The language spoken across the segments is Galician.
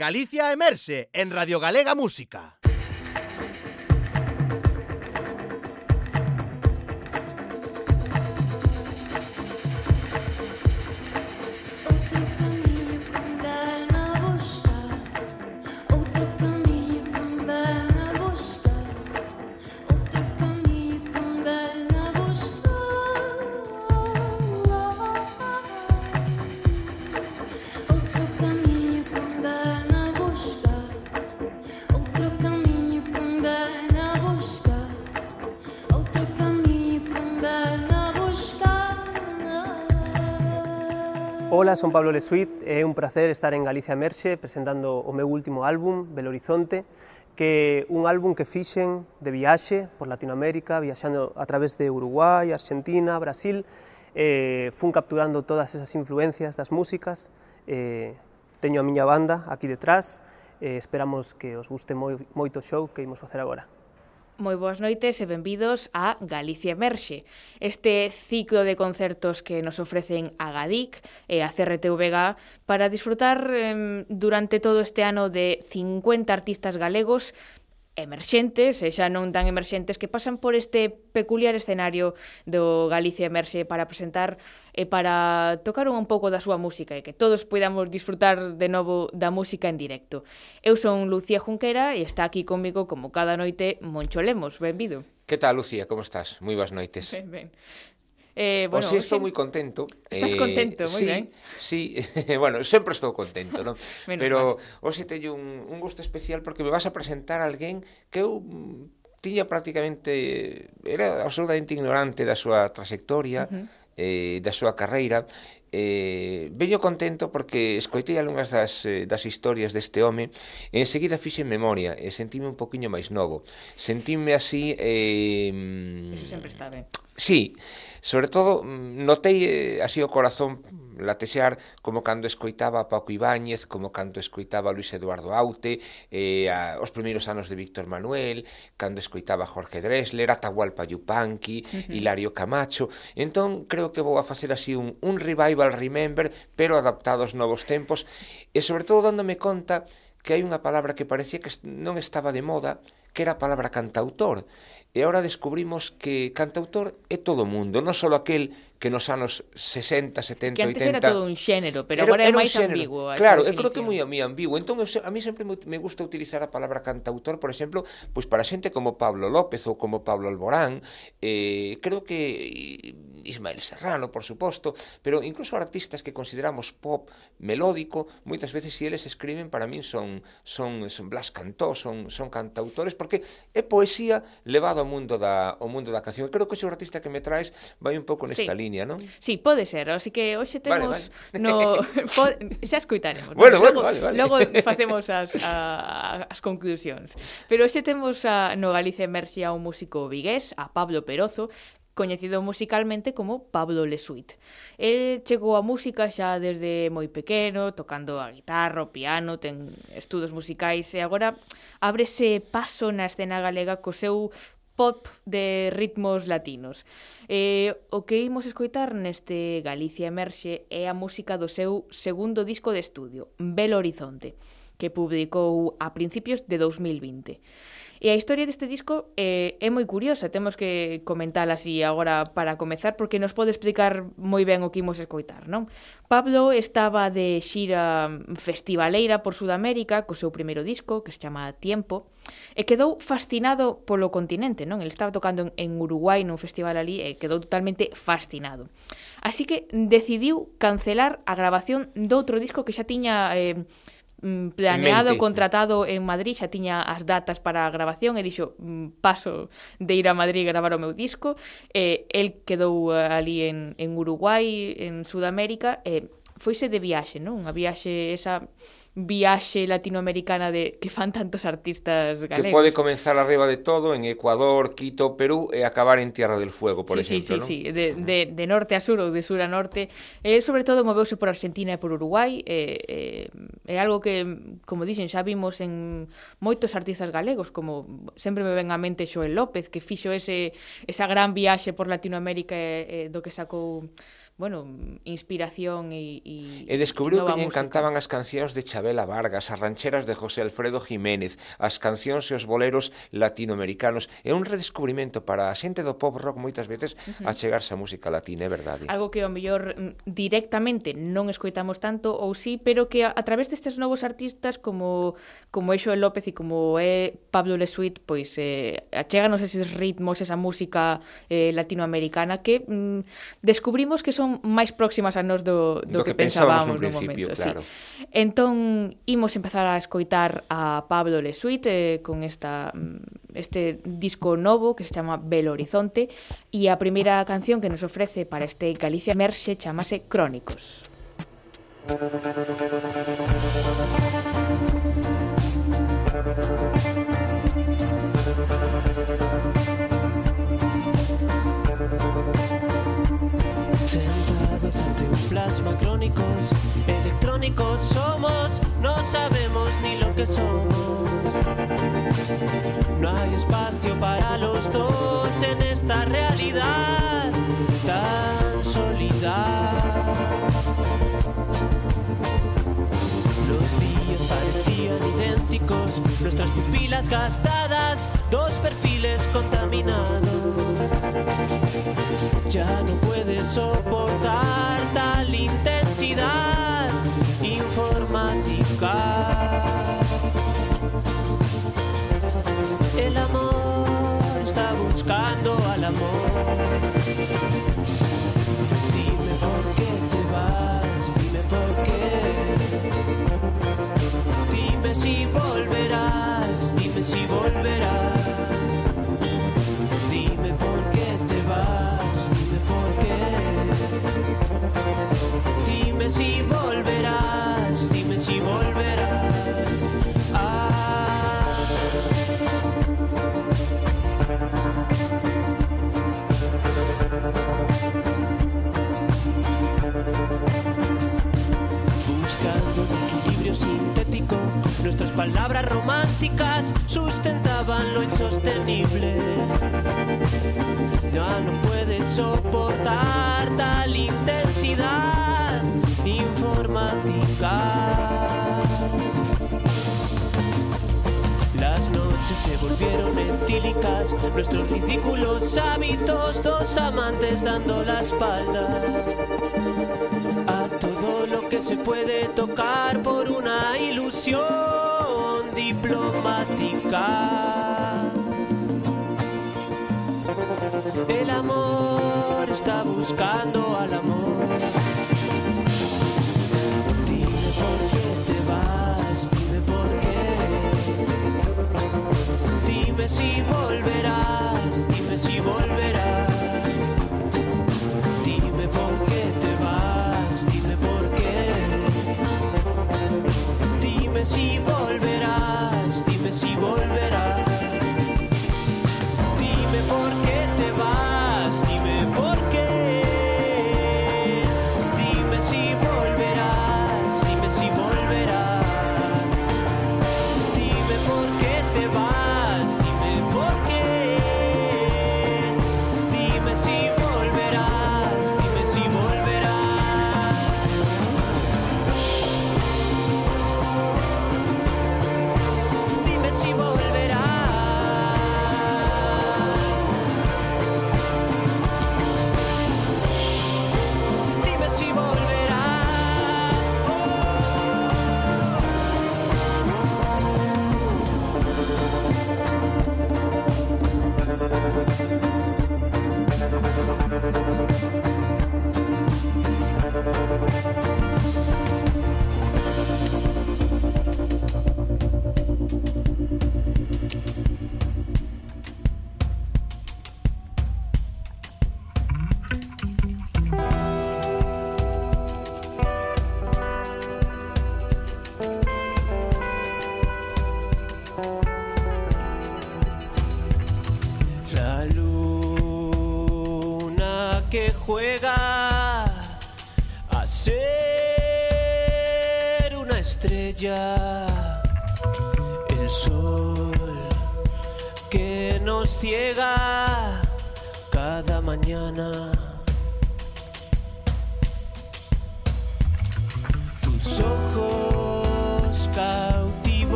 Galicia Emerse en Radio Galega Música. Ola, son Pablo Lesuit, é un placer estar en Galicia Merxe presentando o meu último álbum, Belo Horizonte, que un álbum que fixen de viaxe por Latinoamérica, viaxando a través de Uruguai, Argentina, Brasil, eh, fun capturando todas esas influencias das músicas, eh, teño a miña banda aquí detrás, eh, esperamos que os guste moi, moito o show que imos facer agora. Moi boas noites e benvidos a Galicia Emerxe, este ciclo de concertos que nos ofrecen a GADIC e a CRTVG para disfrutar eh, durante todo este ano de 50 artistas galegos emerxentes e xa non tan emerxentes que pasan por este peculiar escenario do Galicia Emerxe para presentar e para tocar un pouco da súa música e que todos podamos disfrutar de novo da música en directo. Eu son Lucía Junquera e está aquí comigo como cada noite Moncho Lemos. Benvido. Que tal, Lucía? Como estás? Moi boas noites. Ben, ben. Eh, bueno, o si estou moi contento. Estás eh, contento, moi sí, ben. Sí, bueno, sempre estou contento, non? Pero hoxe teño un, un gusto especial porque me vas a presentar a alguén que eu mm, tiña prácticamente era absolutamente ignorante da súa trayectoria, uh -huh. eh, da súa carreira. Eh, veño contento porque escoitei algunhas das, eh, das historias deste home e enseguida fixe memoria e sentime un poquinho máis novo sentime así eh, mm, eso sempre está ben sí, Sobre todo, mm, notei eh, así o corazón latexear como cando escoitaba a Paco Ibáñez, como cando escoitaba a Luis Eduardo Aute, eh, a, os primeiros anos de Víctor Manuel, cando escoitaba Jorge Dressler, Atahualpa Yupanqui, uh -huh. Hilario Camacho. Entón, creo que vou a facer así un, un revival remember, pero adaptado aos novos tempos, e sobre todo dándome conta que hai unha palabra que parecía que non estaba de moda, que era a palabra cantautor. E agora descubrimos que cantautor é todo mundo, non só aquel que nos anos 60, 70, que antes 80... era todo un xénero, pero era, agora é máis ambiguo. Claro, eu creo que é moi, moi ambiguo. Entón, eu, a mí sempre me gusta utilizar a palabra cantautor, por exemplo, pois para xente como Pablo López ou como Pablo Alborán, eh, creo que eh, Ismael Serrano, por suposto, pero incluso artistas que consideramos pop melódico, moitas veces se si eles escriben para min son son son Blas Cantó, son son cantautores porque é poesía levado ao mundo da ao mundo da canción. Creo que ese artista que me traes vai un pouco nesta sí liña, non? Sí, pode ser, así que hoxe temos vale, vale. no po... xa escuitaremos. Bueno, ¿no? bueno, logo, vale, vale. Logo facemos as, a, as conclusións. Pero hoxe temos a, no Galicia Emerxe a un músico vigués, a Pablo Perozo, coñecido musicalmente como Pablo Lesuit. El chegou á música xa desde moi pequeno, tocando a guitarra, o piano, ten estudos musicais e agora ábrese paso na escena galega co seu pop de ritmos latinos. Eh, o que imos escoitar neste Galicia Emerxe é a música do seu segundo disco de estudio, Belo Horizonte que publicou a principios de 2020. E a historia deste disco eh, é moi curiosa, temos que comentar así agora para comezar, porque nos pode explicar moi ben o que imos escoitar, non? Pablo estaba de xira festivaleira por Sudamérica co seu primeiro disco, que se chama Tiempo, e quedou fascinado polo continente, non? Ele estaba tocando en Uruguai nun festival ali e quedou totalmente fascinado. Así que decidiu cancelar a grabación doutro disco que xa tiña... Eh, Mm, planeado, mente. contratado en Madrid, xa tiña as datas para a grabación e dixo, mm, paso de ir a Madrid a gravar o meu disco. Eh, el quedou ali en, en Uruguai, en Sudamérica, e eh, foise de viaxe, non? Unha viaxe esa viaxe latinoamericana de que fan tantos artistas galegos. Que pode comenzar arriba de todo en Ecuador, Quito, Perú e acabar en Tierra del Fuego, por sí, exemplo, sí, sí, ¿no? sí. De, de, de norte a sur ou de sur a norte. Eh, sobre todo moveuse por Argentina e por Uruguai. Eh, eh, é algo que, como dixen, xa vimos en moitos artistas galegos, como sempre me ven a mente Xoel López, que fixo ese, esa gran viaxe por Latinoamérica eh, eh do que sacou bueno, inspiración e... E, e descubriu que lle encantaban as cancións de Chabela Vargas, as rancheras de José Alfredo Jiménez, as cancións e os boleros latinoamericanos. É un redescubrimento para a xente do pop rock moitas veces uh -huh. a chegarse a música latina, é verdade. Algo que ao mellor mm, directamente non escoitamos tanto ou sí, pero que a, a través destes novos artistas como como é Xoel López e como é Pablo Lesuit, pois eh, achéganos eses ritmos, esa música eh, latinoamericana que mm, descubrimos que son máis próximas a nós do, do, do que, que pensábamos, pensábamos no momento. Claro. Sí. Entón, imos empezar a escoitar a Pablo Lesuit eh, con esta mm, este disco novo que se chama Belo Horizonte e a primeira canción que nos ofrece para este Galicia Merxe chamase Crónicos. Crónicos. plasma crónicos, electrónicos somos, no sabemos ni lo que somos. No hay espacio para los dos en esta realidad tan sólida. Los días parecían idénticos, nuestras pupilas gastadas, dos perfiles contaminados. Ya no puedes soportar tal intensidad si volverás, dime si volverás. Ah. Buscando un equilibrio sintético, nuestras palabras románticas sustentaban lo insostenible. Ya no puedes soportar tal intensidad informática. Las noches se volvieron etílicas, nuestros ridículos hábitos, dos amantes dando la espalda a todo lo que se puede tocar por una ilusión diplomática. El amor está buscando al amor.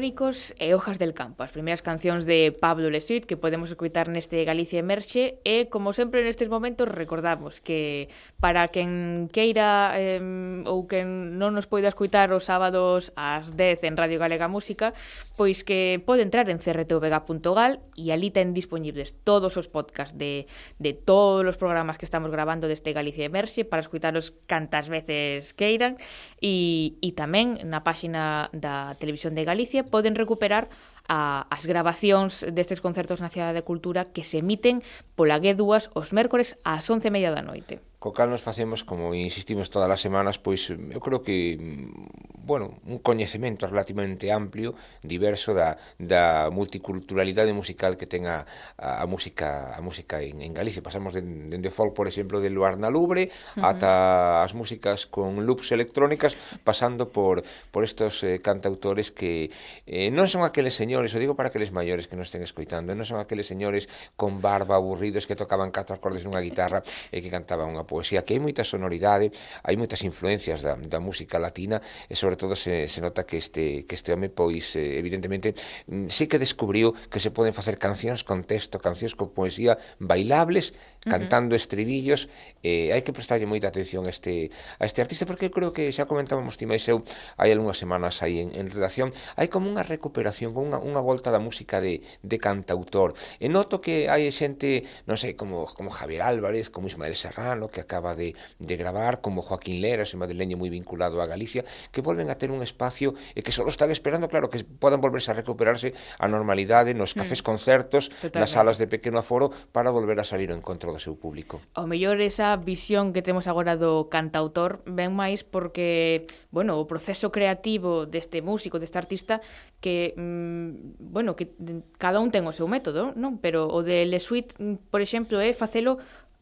Crónicos e Hojas del Campo, as primeiras cancións de Pablo Lesuit que podemos escutar neste Galicia Emerxe e, como sempre nestes momentos, recordamos que para quen queira eh, ou quen non nos poida escutar os sábados ás 10 en Radio Galega Música, pois que pode entrar en crtvega.gal e ali ten disponibles todos os podcast de, de todos os programas que estamos grabando deste Galicia Emerxe para escuitaros cantas veces queiran e, e tamén na páxina da Televisión de Galicia poden recuperar a, as grabacións destes concertos na Cidade de Cultura que se emiten pola G2 os mércores ás 11:30 da noite co cal nos facemos, como insistimos todas as semanas, pois mm, eu creo que, mm, bueno, un coñecemento relativamente amplio, diverso da, da multiculturalidade musical que ten a, a, a música a música en, en Galicia. Pasamos dende de, de folk, por exemplo, de Luar na Lubre, uh -huh. ata as músicas con loops electrónicas, pasando por, por estos eh, cantautores que eh, non son aqueles señores, o digo para aqueles maiores que nos estén escoitando, non son aqueles señores con barba aburridos que tocaban catro acordes nunha guitarra e que cantaban unha poesía, que hai moita sonoridade, hai moitas influencias da, da música latina e sobre todo se, se nota que este, que este home pois eh, evidentemente mm, sí que descubriu que se poden facer cancións con texto, cancións con poesía bailables, cantando uh -huh. estribillos, eh, hai que prestarlle moita atención a este, a este artista porque eu creo que xa comentábamos ti máis eu hai algunhas semanas aí en, en relación, hai como unha recuperación, como unha, unha volta da música de, de cantautor. E noto que hai xente, non sei, como, como Javier Álvarez, como Ismael Serrano, que que acaba de, de gravar, como Joaquín Lera, ese madrileño moi vinculado a Galicia, que volven a ter un espacio e que só están esperando, claro, que podan volverse a recuperarse a normalidade nos cafés mm. concertos, Totalmente. nas salas de pequeno aforo, para volver a salir ao encontro do seu público. O mellor esa visión que temos agora do cantautor ven máis porque, bueno, o proceso creativo deste músico, deste artista, que, mmm, bueno, que cada un ten o seu método, non? Pero o de Le Suite, mm, por exemplo, é facelo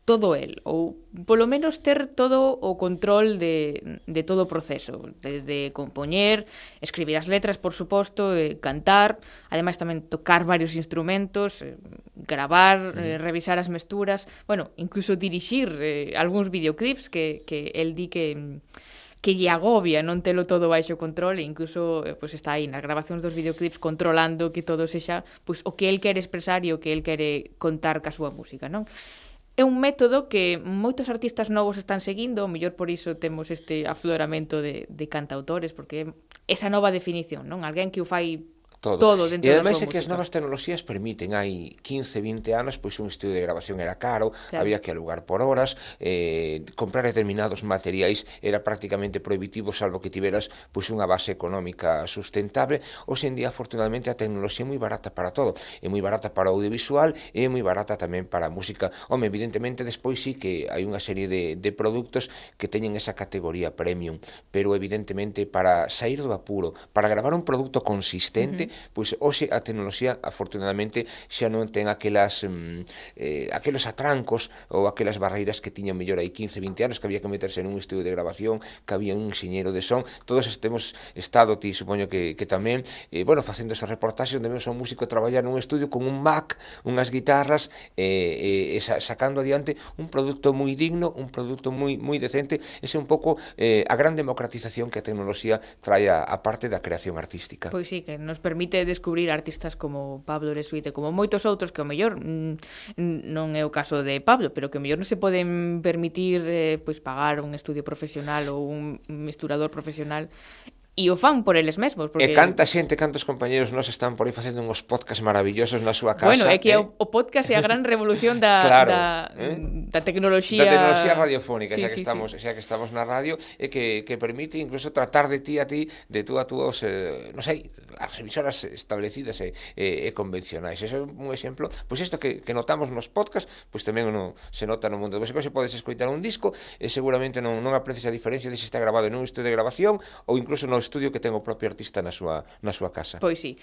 todo el, ou polo menos ter todo o control de, de todo o proceso, desde compoñer, escribir as letras, por suposto, eh, cantar, ademais tamén tocar varios instrumentos, eh, gravar, eh, revisar as mesturas, bueno, incluso dirixir eh, algúns videoclips que, que el di que que lle agobia non telo todo baixo control e incluso eh, pues está aí nas grabacións dos videoclips controlando que todo sexa pues, o que el quere expresar e o que el quere contar ca súa música, non? é un método que moitos artistas novos están seguindo, o mellor por iso temos este afloramento de, de cantautores, porque esa nova definición, non? Alguén que o fai todo. Todo dentro E ademais é que as novas tecnoloxías permiten, hai 15, 20 anos, pois un estudio de grabación era caro, claro. había que alugar por horas, eh, comprar determinados materiais era prácticamente prohibitivo, salvo que tiveras pois unha base económica sustentable. Hoxe en día, afortunadamente, a tecnoloxía é moi barata para todo. É moi barata para o audiovisual e é moi barata tamén para a música. Home, evidentemente, despois sí que hai unha serie de, de produtos que teñen esa categoría premium, pero evidentemente para sair do apuro, para gravar un produto consistente, pois hoxe a tecnoloxía afortunadamente xa non ten aquelas mm, eh, aqueles atrancos ou aquelas barreiras que tiñan mellor aí 15, 20 anos que había que meterse nun estudio de grabación, que había un enxeñero de son, todos estemos estado ti supoño que, que tamén, eh, bueno, facendo esa reportaxe onde vemos a un músico traballar nun estudio con un Mac, unhas guitarras eh, eh, sacando adiante un produto moi digno, un produto moi moi decente, ese é un pouco eh, a gran democratización que a tecnoloxía trae a, a parte da creación artística. Pois sí, que nos permite permite descubrir artistas como Pablo Lesuite, como moitos outros que o mellor mm, non é o caso de Pablo, pero que o mellor non se poden permitir eh, pois pagar un estudio profesional ou un mesturador profesional e o fan por eles mesmos. Porque... E canta xente, cantos compañeros nos están por aí facendo uns podcast maravillosos na súa casa. Bueno, é que eh? o, o podcast é a gran revolución da, claro, da, eh? da tecnoloxía... Da tecnoloxía radiofónica, sí, xa, que sí, estamos, sí. xa que estamos na radio, e que, que permite incluso tratar de ti a ti, de tú a tú, os, eh, non sei, as emisoras establecidas e, e, e convencionais. Ese é un exemplo, pois isto que, que notamos nos podcast, pois tamén no, se nota no mundo. Pois se podes escoitar un disco, e seguramente non, non aprecies a diferencia de se está grabado en un estudio de grabación ou incluso nos estudio que ten o propio artista na súa, na súa casa. Pois sí.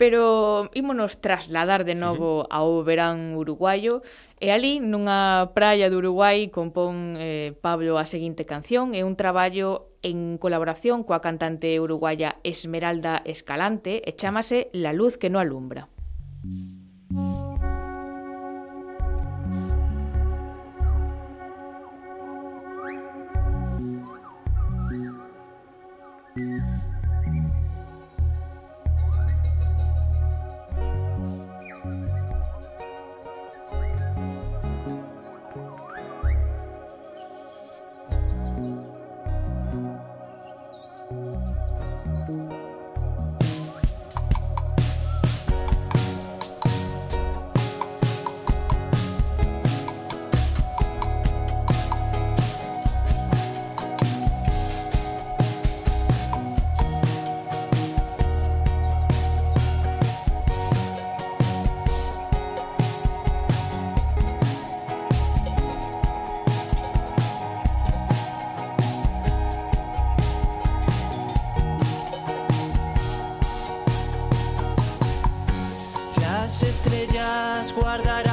Pero ímonos trasladar de novo uh -huh. ao verán uruguayo E ali, nunha praia do Uruguai, compón eh, Pablo a seguinte canción e un traballo en colaboración coa cantante uruguaya Esmeralda Escalante e chamase La luz que no alumbra. estrellas guardará.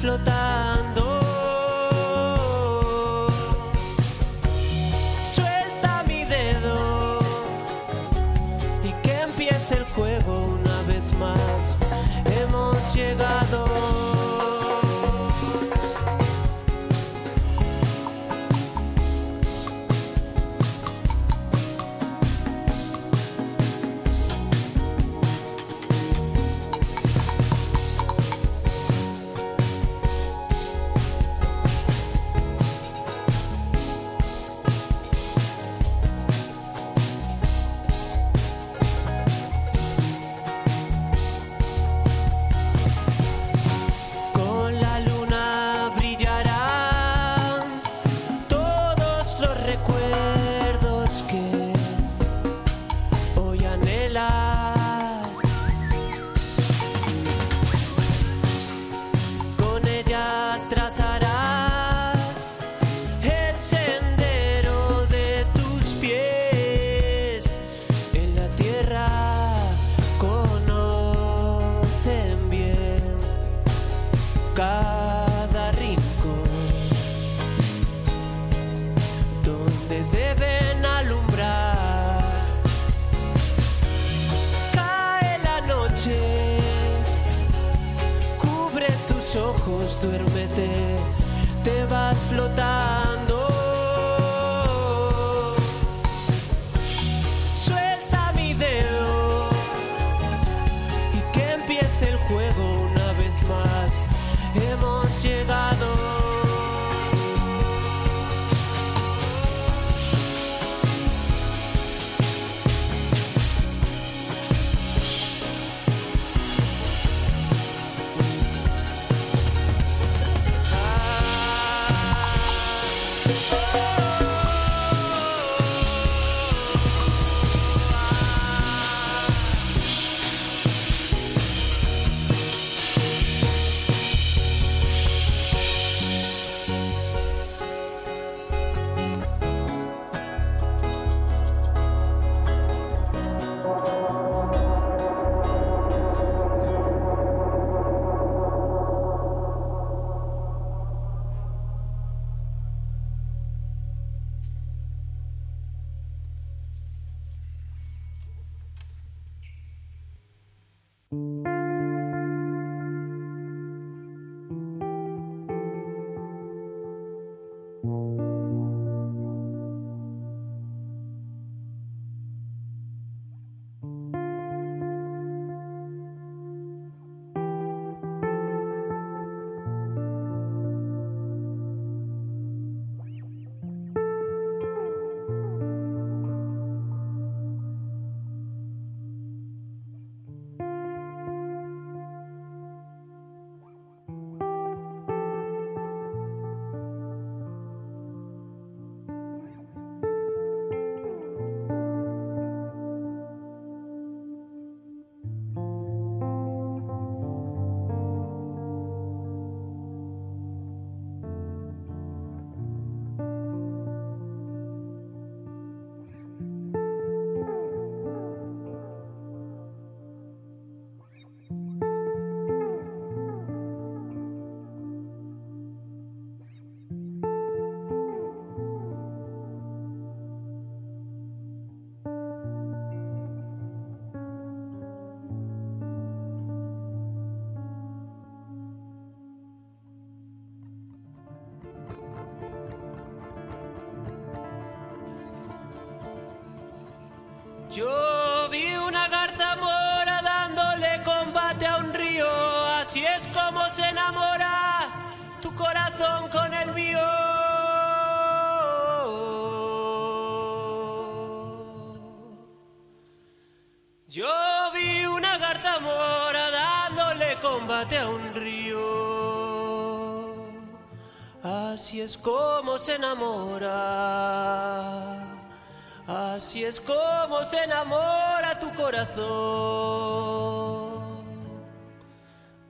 Flotando. Duérmete, te vas flotando. Es como se enamora. Así es como se enamora tu corazón,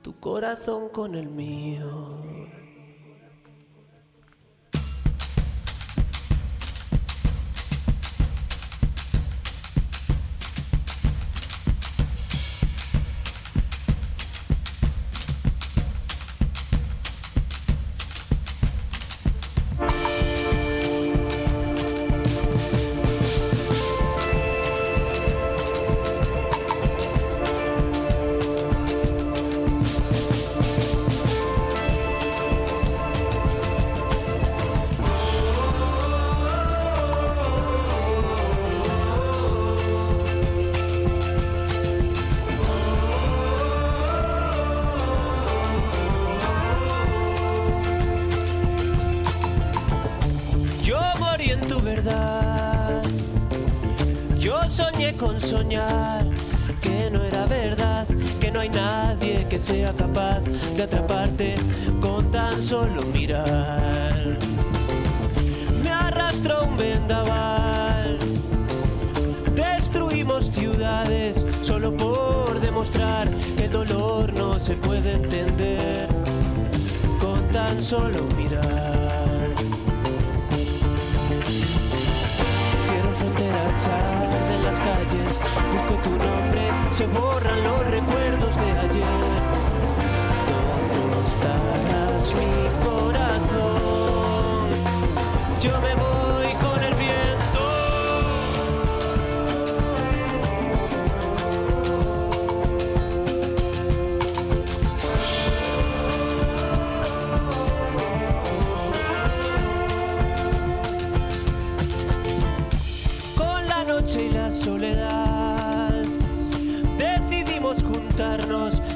tu corazón con el mío. Soñar que no era verdad, que no hay nadie que sea capaz de atraparte con tan solo mirar. Me arrastró un vendaval. Destruimos ciudades solo por demostrar que el dolor no se puede entender con tan solo mirar. Cierro fronteras, se borran los recuerdos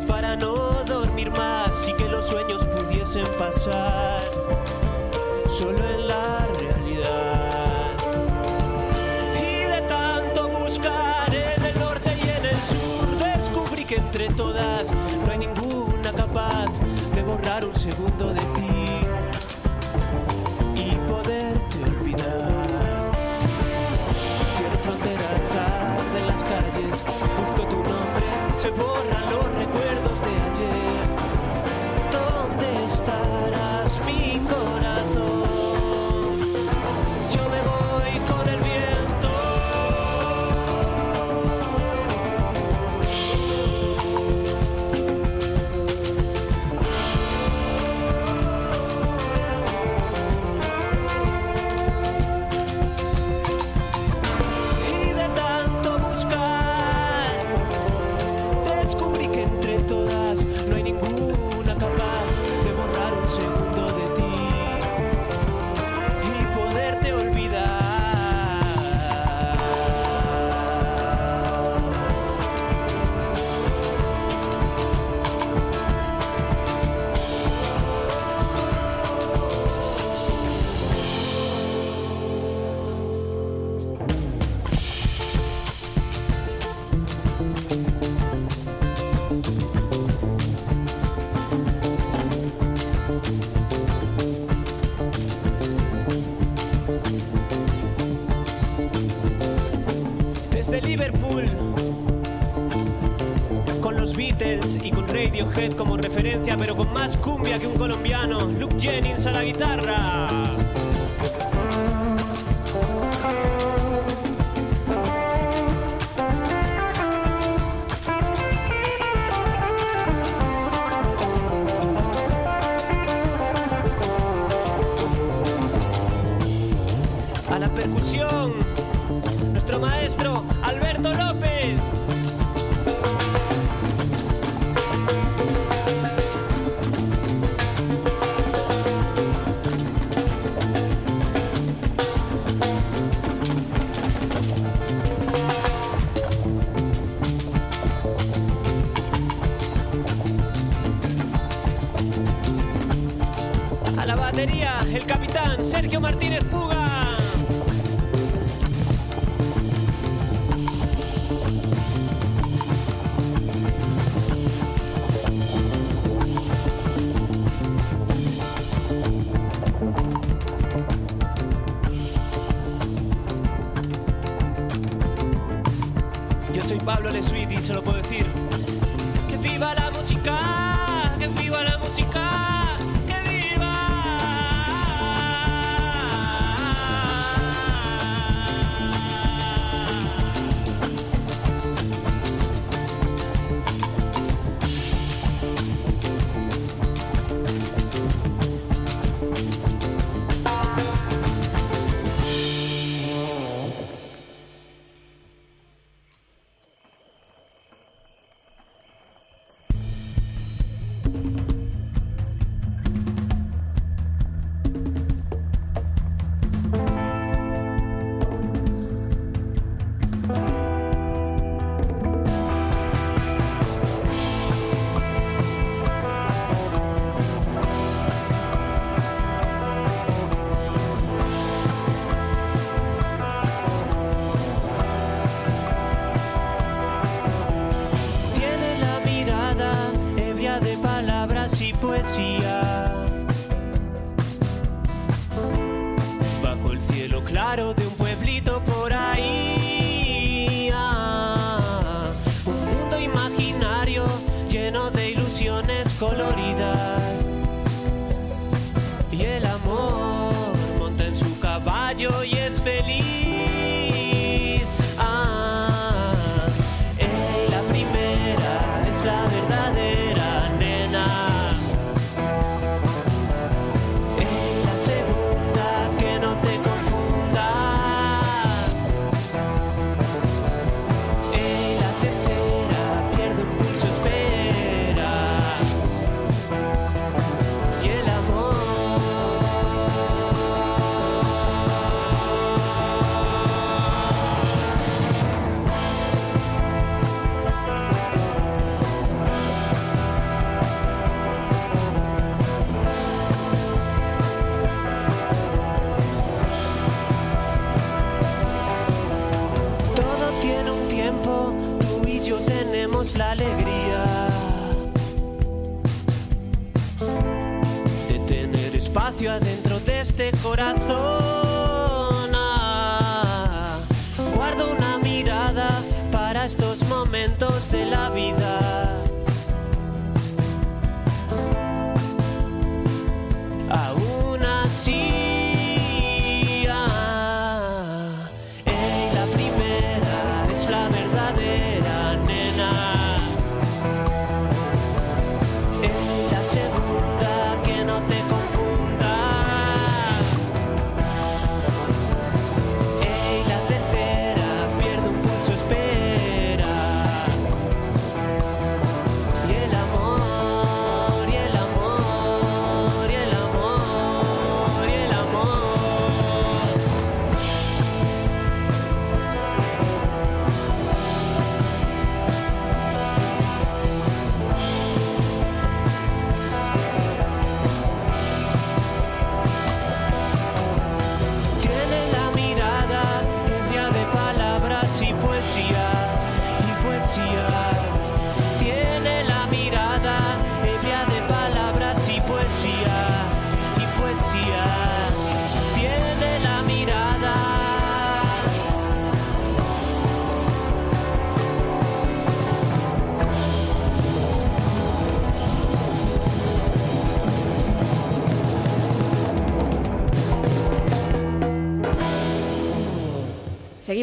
para no dormir más y que los sueños pudiesen pasar solo en la realidad. Y de tanto buscar en el norte y en el sur, descubrí que entre todas no hay ninguna capaz de borrar un segundo de ti. pero con más cumbia que un colombiano. Luke Jennings a la guitarra. Sergio Martínez Puga.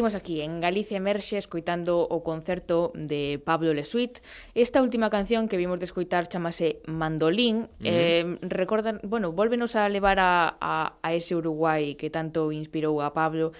Seguimos aquí en Galicia Emerxe escoitando o concerto de Pablo Lesuit. Esta última canción que vimos de escoitar chamase Mandolín. Mm. Eh, recordan, bueno, volvenos a levar a, a, a ese Uruguai que tanto inspirou a Pablo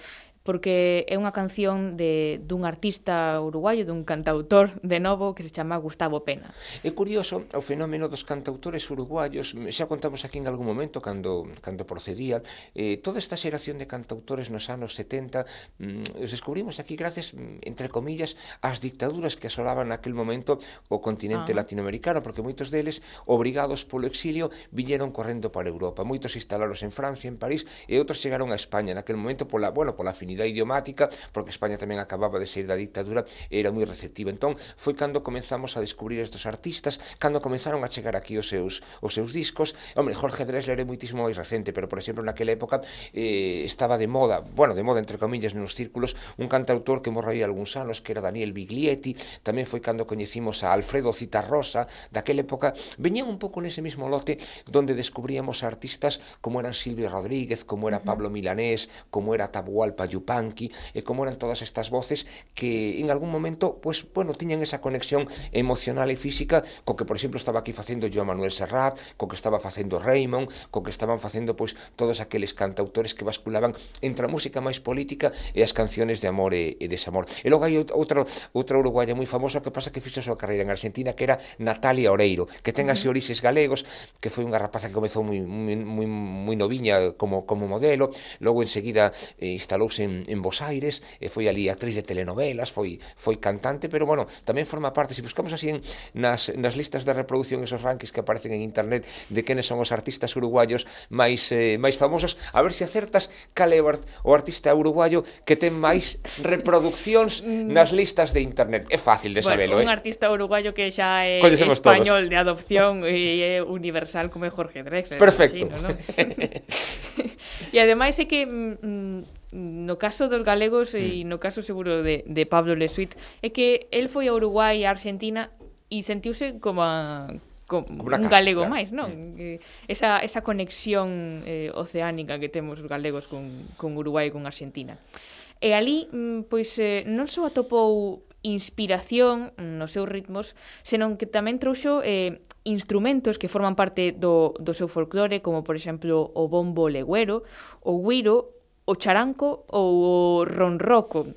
porque é unha canción de dun artista uruguayo, dun cantautor de novo que se chama Gustavo Pena. É curioso o fenómeno dos cantautores uruguayos, xa contamos aquí en algún momento cando cando procedía, eh, toda esta xeración de cantautores nos anos 70 mm, os descubrimos aquí gracias mm, entre comillas ás dictaduras que asolaban naquel momento o continente ah. latinoamericano, porque moitos deles obrigados polo exilio viñeron correndo para Europa, moitos instalaros en Francia, en París e outros chegaron a España naquel momento pola, bueno, pola unidade idiomática, porque España tamén acababa de sair da dictadura, era moi receptiva. Entón, foi cando comenzamos a descubrir estes artistas, cando comenzaron a chegar aquí os seus os seus discos. Hombre, Jorge Drexler é moitísimo máis recente, pero por exemplo, naquela época eh, estaba de moda, bueno, de moda entre comillas nos círculos, un cantautor que morreu algúns anos, que era Daniel Biglietti, tamén foi cando coñecimos a Alfredo Citarrosa, daquela época veñían un pouco nese mesmo lote donde descubríamos artistas como eran Silvio Rodríguez, como era Pablo Milanés, como era Tabualpa Yupanqui, e como eran todas estas voces que en algún momento, pues, bueno, tiñan esa conexión emocional e física co que, por exemplo, estaba aquí facendo Joan Manuel Serrat, co que estaba facendo Raymond, co que estaban facendo, pois, pues, todos aqueles cantautores que basculaban entre a música máis política e as canciones de amor e, e desamor. E logo hai outra, outra uruguaya moi famosa que pasa que fixo a súa carreira en Argentina, que era Natalia Oreiro, que ten así orixes galegos, que foi unha rapaza que comezou moi, moi, moi, moi noviña como, como modelo, logo enseguida eh, instalouse en en, en Bos Aires, e foi ali actriz de telenovelas, foi foi cantante, pero bueno, tamén forma parte, se buscamos así en, nas, nas listas de reproducción esos rankings que aparecen en internet de quenes son os artistas uruguayos máis eh, máis famosos, a ver se acertas cal é o artista uruguayo que ten máis reproduccións mm. nas listas de internet. É fácil de sabelo, bueno, un eh. Artista uruguayo que xa é Coñecemos español todos. de adopción e é universal como é Jorge Drexler. Perfecto. Imagino, ¿no? e ademais é que mm, mm no caso dos galegos e mm. no caso seguro de, de Pablo Lesuit é que el foi a Uruguai e a Argentina e sentiuse como a, como, como un casa, galego claro. máis, non? Mm. Esa, esa conexión eh, oceánica que temos os galegos con, con Uruguai e con Argentina. E ali, mm, pois, eh, non só atopou inspiración nos seus ritmos, senón que tamén trouxo eh, instrumentos que forman parte do, do seu folclore, como por exemplo o bombo legüero, o guiro o charanco ou o ronroco,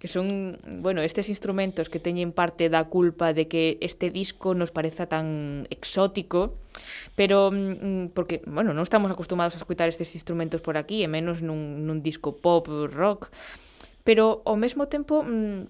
que son, bueno, estes instrumentos que teñen parte da culpa de que este disco nos pareza tan exótico, pero mm, porque, bueno, non estamos acostumados a escutar estes instrumentos por aquí, e menos nun, nun disco pop, rock, pero ao mesmo tempo mm,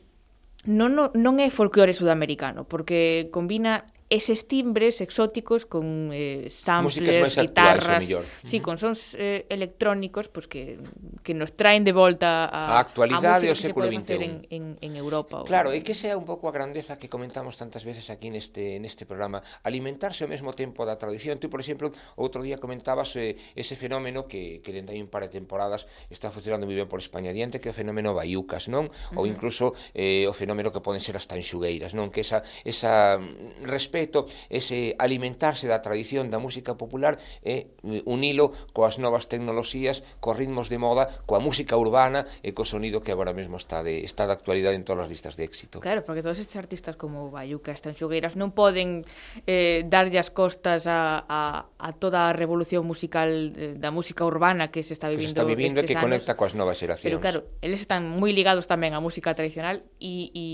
non, non é folclore sudamericano, porque combina eses timbres exóticos con eh, samplers, guitarras, actuais, sí, con sons eh, electrónicos pues que, que nos traen de volta a, a actualidade do século XXI en, en, en Europa. Claro, ou... e que sea un pouco a grandeza que comentamos tantas veces aquí neste, neste programa, alimentarse ao mesmo tempo da tradición. Tú, por exemplo, outro día comentabas eh, ese fenómeno que, que dende hai un par de temporadas está funcionando moi ben por España diante, que é o fenómeno baiucas, non? Uh -huh. Ou incluso eh, o fenómeno que poden ser as tanxugueiras, non? Que esa, esa mm, respeto respeto, ese eh, alimentarse da tradición da música popular eh, e unilo coas novas tecnoloxías, cos ritmos de moda, coa música urbana e co sonido que agora mesmo está de está de actualidade en todas as listas de éxito. Claro, porque todos estes artistas como Bayuca, Stan Xugueiras non poden eh, darlle as costas a, a, a toda a revolución musical eh, da música urbana que se está vivindo, que se está vivindo e que anos. conecta coas novas xeracións. Pero claro, eles están moi ligados tamén á música tradicional e, e,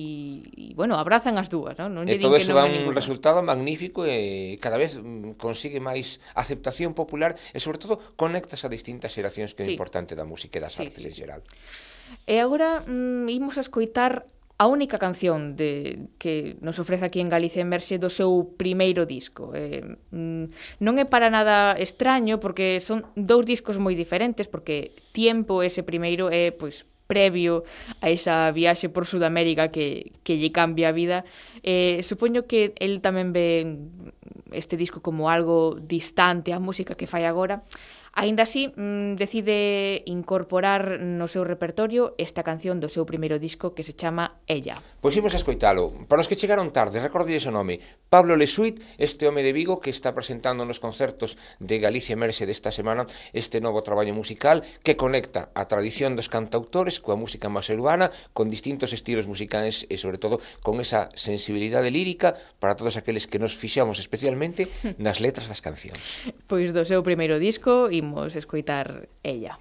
e bueno, abrazan as dúas, non? non e todo eso dá un ninguna. resultado programa magnífico e cada vez mm, consigue máis aceptación popular e sobre todo conectas a distintas xeracións que sí. é importante da música e das sí, artes sí, en geral. E agora mm, imos a escoitar a única canción de que nos ofrece aquí en Galicia Emerxe do seu primeiro disco. Eh, non é para nada extraño porque son dous discos moi diferentes porque Tiempo ese primeiro é pois previo a esa viaxe por Sudamérica que, que lle cambia a vida. Eh, supoño que el tamén ve este disco como algo distante a música que fai agora, Aínda así, mm, decide incorporar no seu repertorio esta canción do seu primeiro disco que se chama Ella. Pois imos a escoitalo. Para os que chegaron tarde, recordilles o nome. Pablo Lesuit, este home de Vigo que está presentando nos concertos de Galicia Merse desta semana este novo traballo musical que conecta a tradición dos cantautores coa música máis urbana, con distintos estilos musicais e, sobre todo, con esa sensibilidade lírica para todos aqueles que nos fixamos especialmente nas letras das cancións. Pois do seu primeiro disco, imos escoitar Ella.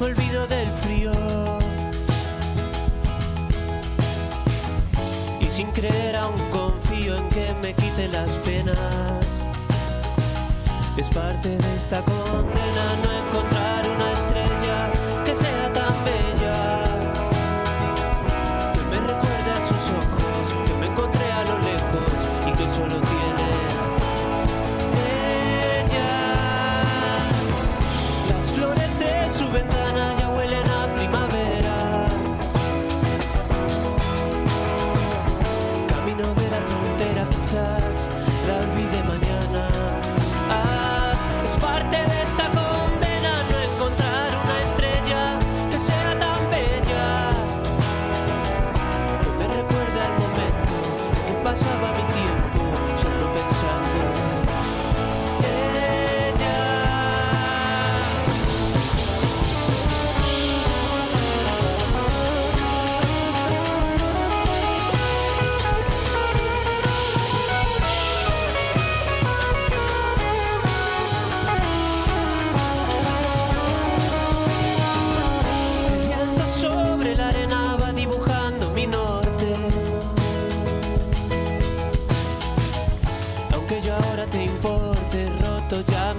Olvido del frío. Y sin creer aún confío en que me quite las penas. Es parte de esta condena no encontrar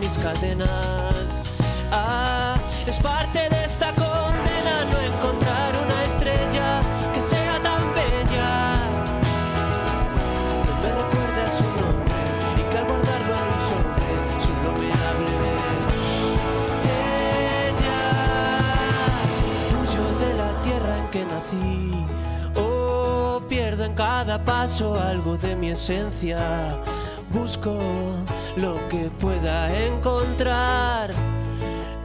mis cadenas. Ah, es parte de esta condena no encontrar una estrella que sea tan bella. Que me recuerde a su nombre y que al guardarlo en un sobre solo me hable de ella. Huyo de la tierra en que nací. Oh, pierdo en cada paso algo de mi esencia. Busco lo que pueda encontrar,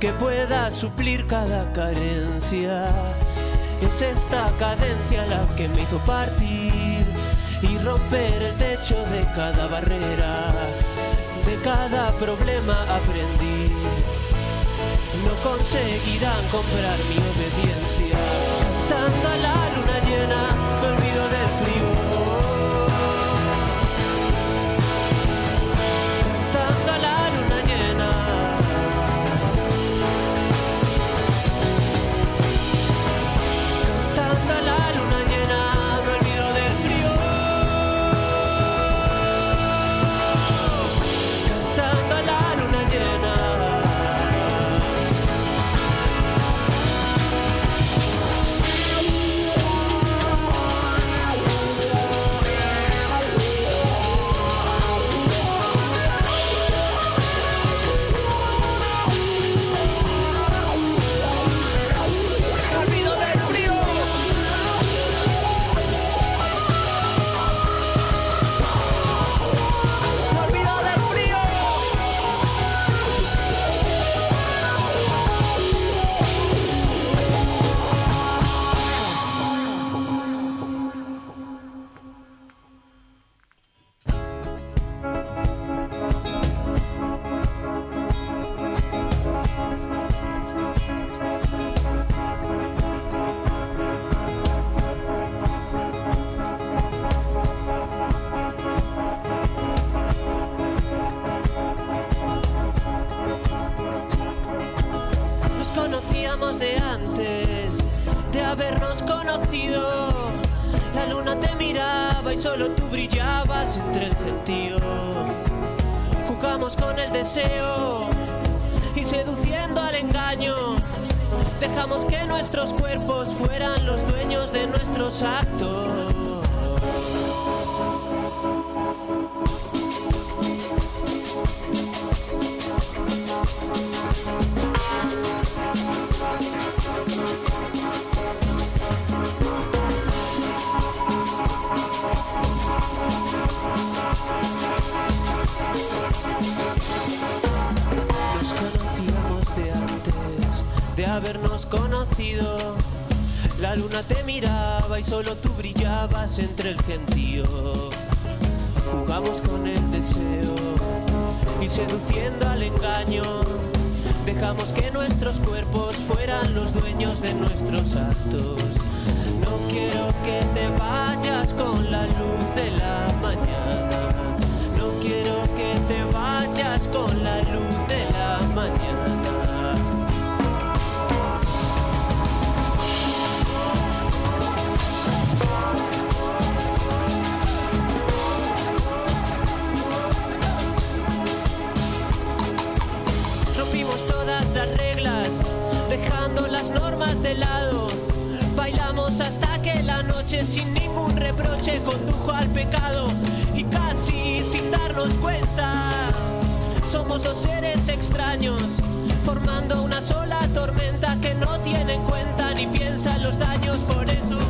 que pueda suplir cada carencia. Es esta cadencia la que me hizo partir y romper el techo de cada barrera. De cada problema aprendí. No conseguirán comprar mi obediencia. De antes de habernos conocido. La luna te miraba y solo tú brillabas entre el gentío. Jugamos con el deseo y seduciendo al engaño. Dejamos que nuestros cuerpos fueran los dueños de nuestros actos. Nos conocíamos de antes de habernos conocido. La luna te miraba y solo tú brillabas entre el gentío. Jugamos con el deseo y seduciendo al engaño. Dejamos que nuestros cuerpos fueran los dueños de nuestros actos. No quiero que te vayas con la luz de la mañana. Con la luz de la mañana. Rompimos todas las reglas, dejando las normas de lado. Bailamos hasta que la noche sin ningún reproche condujo al pecado y casi sin darnos cuenta. Somos dos seres extraños, formando una sola tormenta que no tiene en cuenta ni piensa en los daños. Por eso,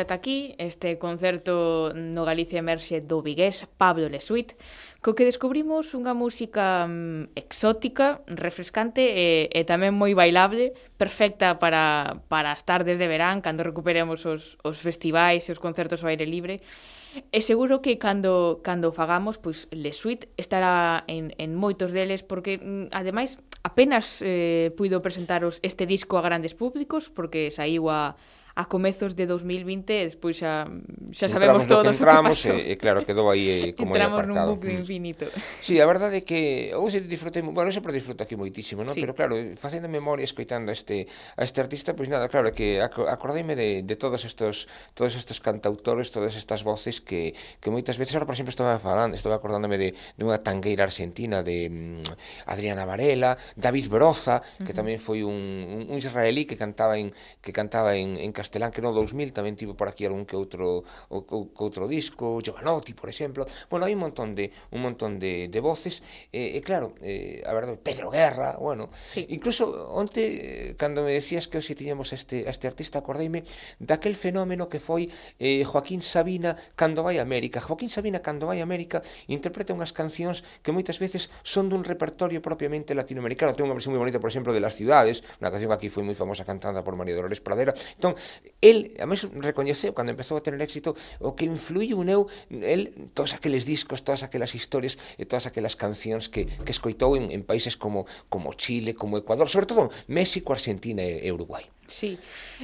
ata aquí este concerto no Galicia Emerxe do Vigués Pablo Lesuit, co que descubrimos unha música mm, exótica, refrescante e, e tamén moi bailable, perfecta para, para as tardes de verán, cando recuperemos os, os festivais e os concertos ao aire libre. E seguro que cando, cando fagamos, pois Lesuit estará en, en moitos deles, porque mm, ademais apenas eh, puido presentaros este disco a grandes públicos, porque saíu a a comezos de 2020 e despois xa, xa sabemos entramos todos o que pasou. E, e claro, quedou aí eh, como entramos nun bucle mm. infinito. Sí, a verdade é que eu se disfrutei, bueno, sempre disfruto aquí moitísimo, ¿no? Sí. pero claro, facendo memoria, escoitando a este, a este artista, pois pues nada, claro, que acordeime de, de todos estos todos estes cantautores, todas estas voces que, que moitas veces, ahora por exemplo estaba falando, estaba acordándome de, de unha tangueira argentina de um, Adriana Varela, David Broza, que uh -huh. tamén foi un, un, un israelí que cantaba en que cantaba en, en castellano Castelán que no 2000 tamén tivo por aquí algún que outro o, o, que outro disco, Giovanotti, por exemplo. Bueno, hai un montón de un montón de, de voces e, eh, e claro, eh, a verdade, Pedro Guerra, bueno, sí. incluso onte cando me decías que hoxe tiñamos este este artista, acordeime daquel fenómeno que foi eh, Joaquín Sabina cando vai a América. Joaquín Sabina cando vai a América interpreta unhas cancións que moitas veces son dun repertorio propiamente latinoamericano. Ten unha versión moi bonita, por exemplo, de Las Ciudades, unha canción que aquí foi moi famosa cantada por María Dolores Pradera. Entón, el, a mes recoñeceu cando empezou a tener éxito o que influiu neu el todos aqueles discos, todas aquelas historias e todas aquelas cancións que, que escoitou en, en países como como Chile, como Ecuador, sobre todo México, Argentina e, e Uruguai. Sí.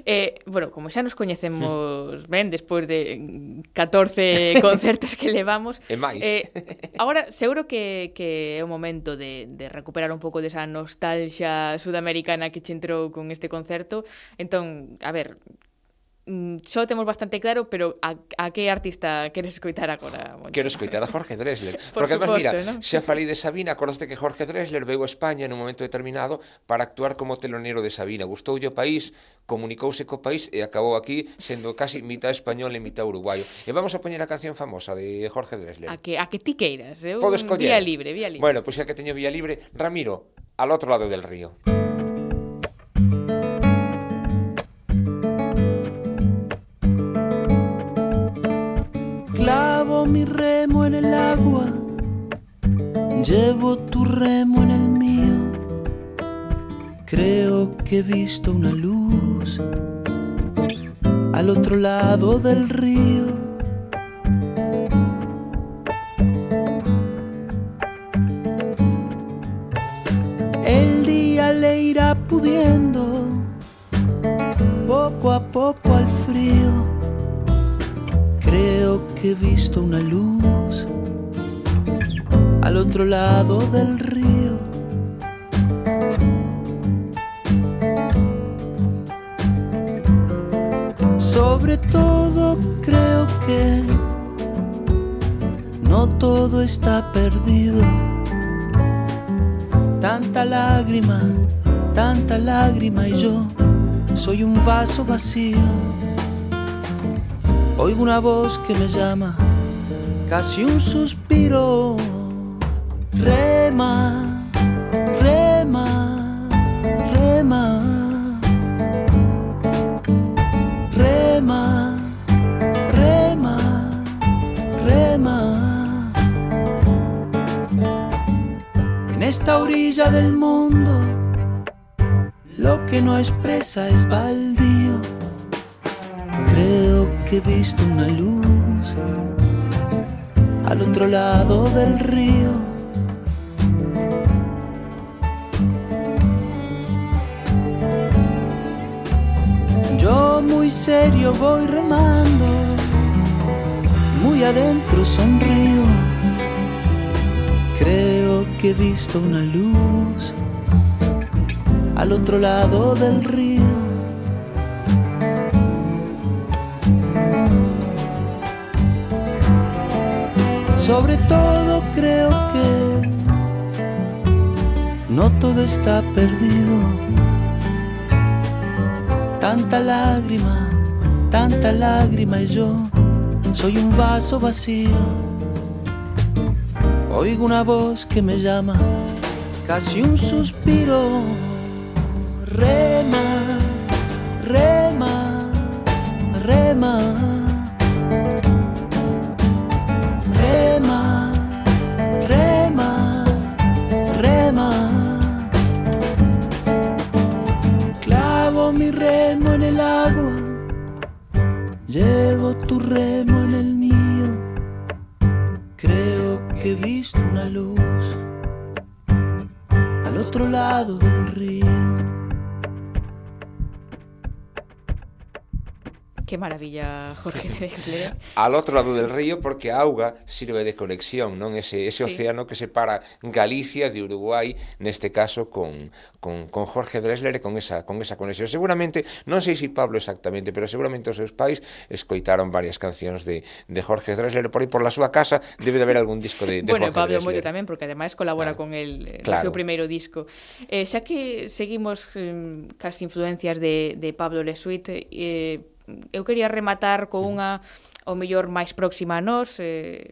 Eh, bueno, como xa nos coñecemos ben despois de 14 concertos que levamos. E máis. Eh, agora seguro que, que é o momento de, de recuperar un pouco desa nostalgia sudamericana que che entrou con este concerto. Entón, a ver, Mm, xo temos bastante claro, pero a, a que artista queres escoitar agora? Moncho? Quero escoitar a Jorge Dresler. Por Porque, suposto, además, mira, ¿no? xa falei de Sabina, acordaste que Jorge Dresler veu a España nun momento determinado para actuar como telonero de Sabina. Gustoulle o país, comunicouse co país e acabou aquí sendo casi mitad español e mitad uruguayo. E vamos a poñer a canción famosa de Jorge Dresler. A que, a que ti queiras, eu eh? Podo escoller. Vía libre, vía libre. Bueno, pois pues, xa que teño vía libre, Ramiro, al outro lado del río. Música llevo tu remo en el mío. Creo que he visto una luz al otro lado del río. El día le irá pudiendo poco a poco al frío. Creo que he visto una luz al otro lado del río. Sobre todo creo que no todo está perdido. Tanta lágrima, tanta lágrima y yo soy un vaso vacío. Oigo una voz que me llama, casi un suspiro. Rema, rema, rema. Rema, rema, rema. En esta orilla del mundo, lo que no expresa es baldío. Creo que he visto una luz al otro lado del río. Serio voy remando, muy adentro sonrío. Creo que he visto una luz al otro lado del río. Sobre todo creo que no todo está perdido. Tanta lágrima, tanta lágrima y yo soy un vaso vacío. Oigo una voz que me llama, casi un suspiro. Rema, rema, rema. Que maravilla, Jorge Drexler. Al outro lado del río, porque a auga sirve de conexión, non ese, ese sí. océano que separa Galicia de Uruguai, neste caso con, con, con Jorge Drexler e con esa, con esa conexión. Seguramente, non sei se si Pablo exactamente, pero seguramente os seus pais escoitaron varias cancións de, de Jorge Drexler, por aí por la súa casa debe de haber algún disco de, de bueno, Jorge Pablo Drexler. Moyo tamén, porque ademais colabora claro. con el eh, claro. seu primeiro disco. Eh, xa que seguimos eh, cas influencias de, de Pablo Lesuit, eh, eu quería rematar co unha o mellor máis próxima a nós, eh,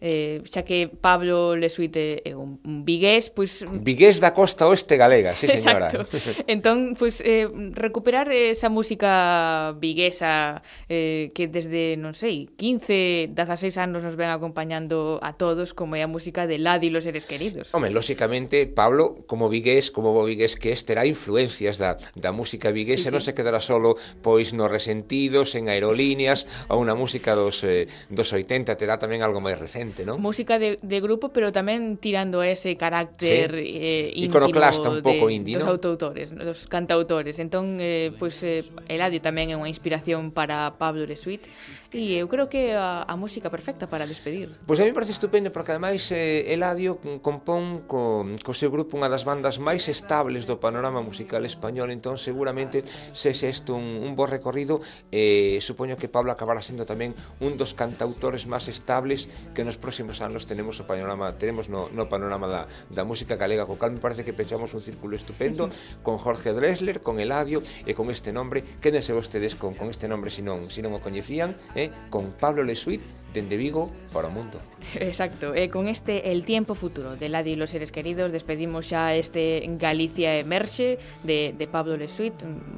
eh, xa que Pablo Lesuite é eh, un, un vigués, pois... Mm, vigués da costa oeste galega, sí señora. Exacto. entón, pois, eh, recuperar esa música viguesa eh, que desde, non sei, 15, 16 anos nos ven acompañando a todos, como é a música de Ladi e los seres queridos. Home, lóxicamente, Pablo, como vigués, como bo vigués que es, terá influencias da, da música viguesa, sí, sí. non se quedará solo pois nos resentidos, en aerolíneas, ou na música dos, eh, dos 80, terá tamén algo máis recente Totalmente, non? Música de, de grupo, pero tamén tirando ese carácter sí. eh, íntimo Iconoclasta un pouco indie, dos no? autoautores, dos cantautores. Entón, eh, pois, pues, eh, Eladio tamén é unha inspiración para Pablo Lesuit e eu creo que a, a música perfecta para despedir. Pois pues a mí parece estupendo porque ademais eh, Eladio compón co, co seu grupo unha das bandas máis estables do panorama musical español, entón seguramente se se isto un, un bo recorrido eh, supoño que Pablo acabará sendo tamén un dos cantautores máis estables que nos próximos anos tenemos o panorama tenemos no, no panorama da, da música galega co cal me parece que pechamos un círculo estupendo con Jorge Dressler, con Eladio e con este nombre, quédense vostedes con, con este nombre se non, se non o coñecían, eh, con Pablo Lesuit dende Vigo para o mundo Exacto, e con este El tiempo futuro de Eladio y los seres queridos despedimos xa este Galicia Emerxe de, de Pablo Lesuit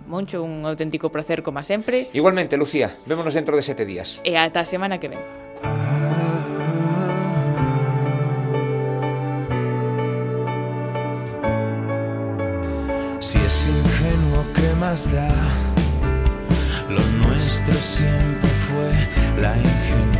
Moncho, un auténtico placer como sempre Igualmente, Lucía, vémonos dentro de sete días. e ata a semana que ven Si es ingenuo, ¿qué más da? Lo nuestro siempre like.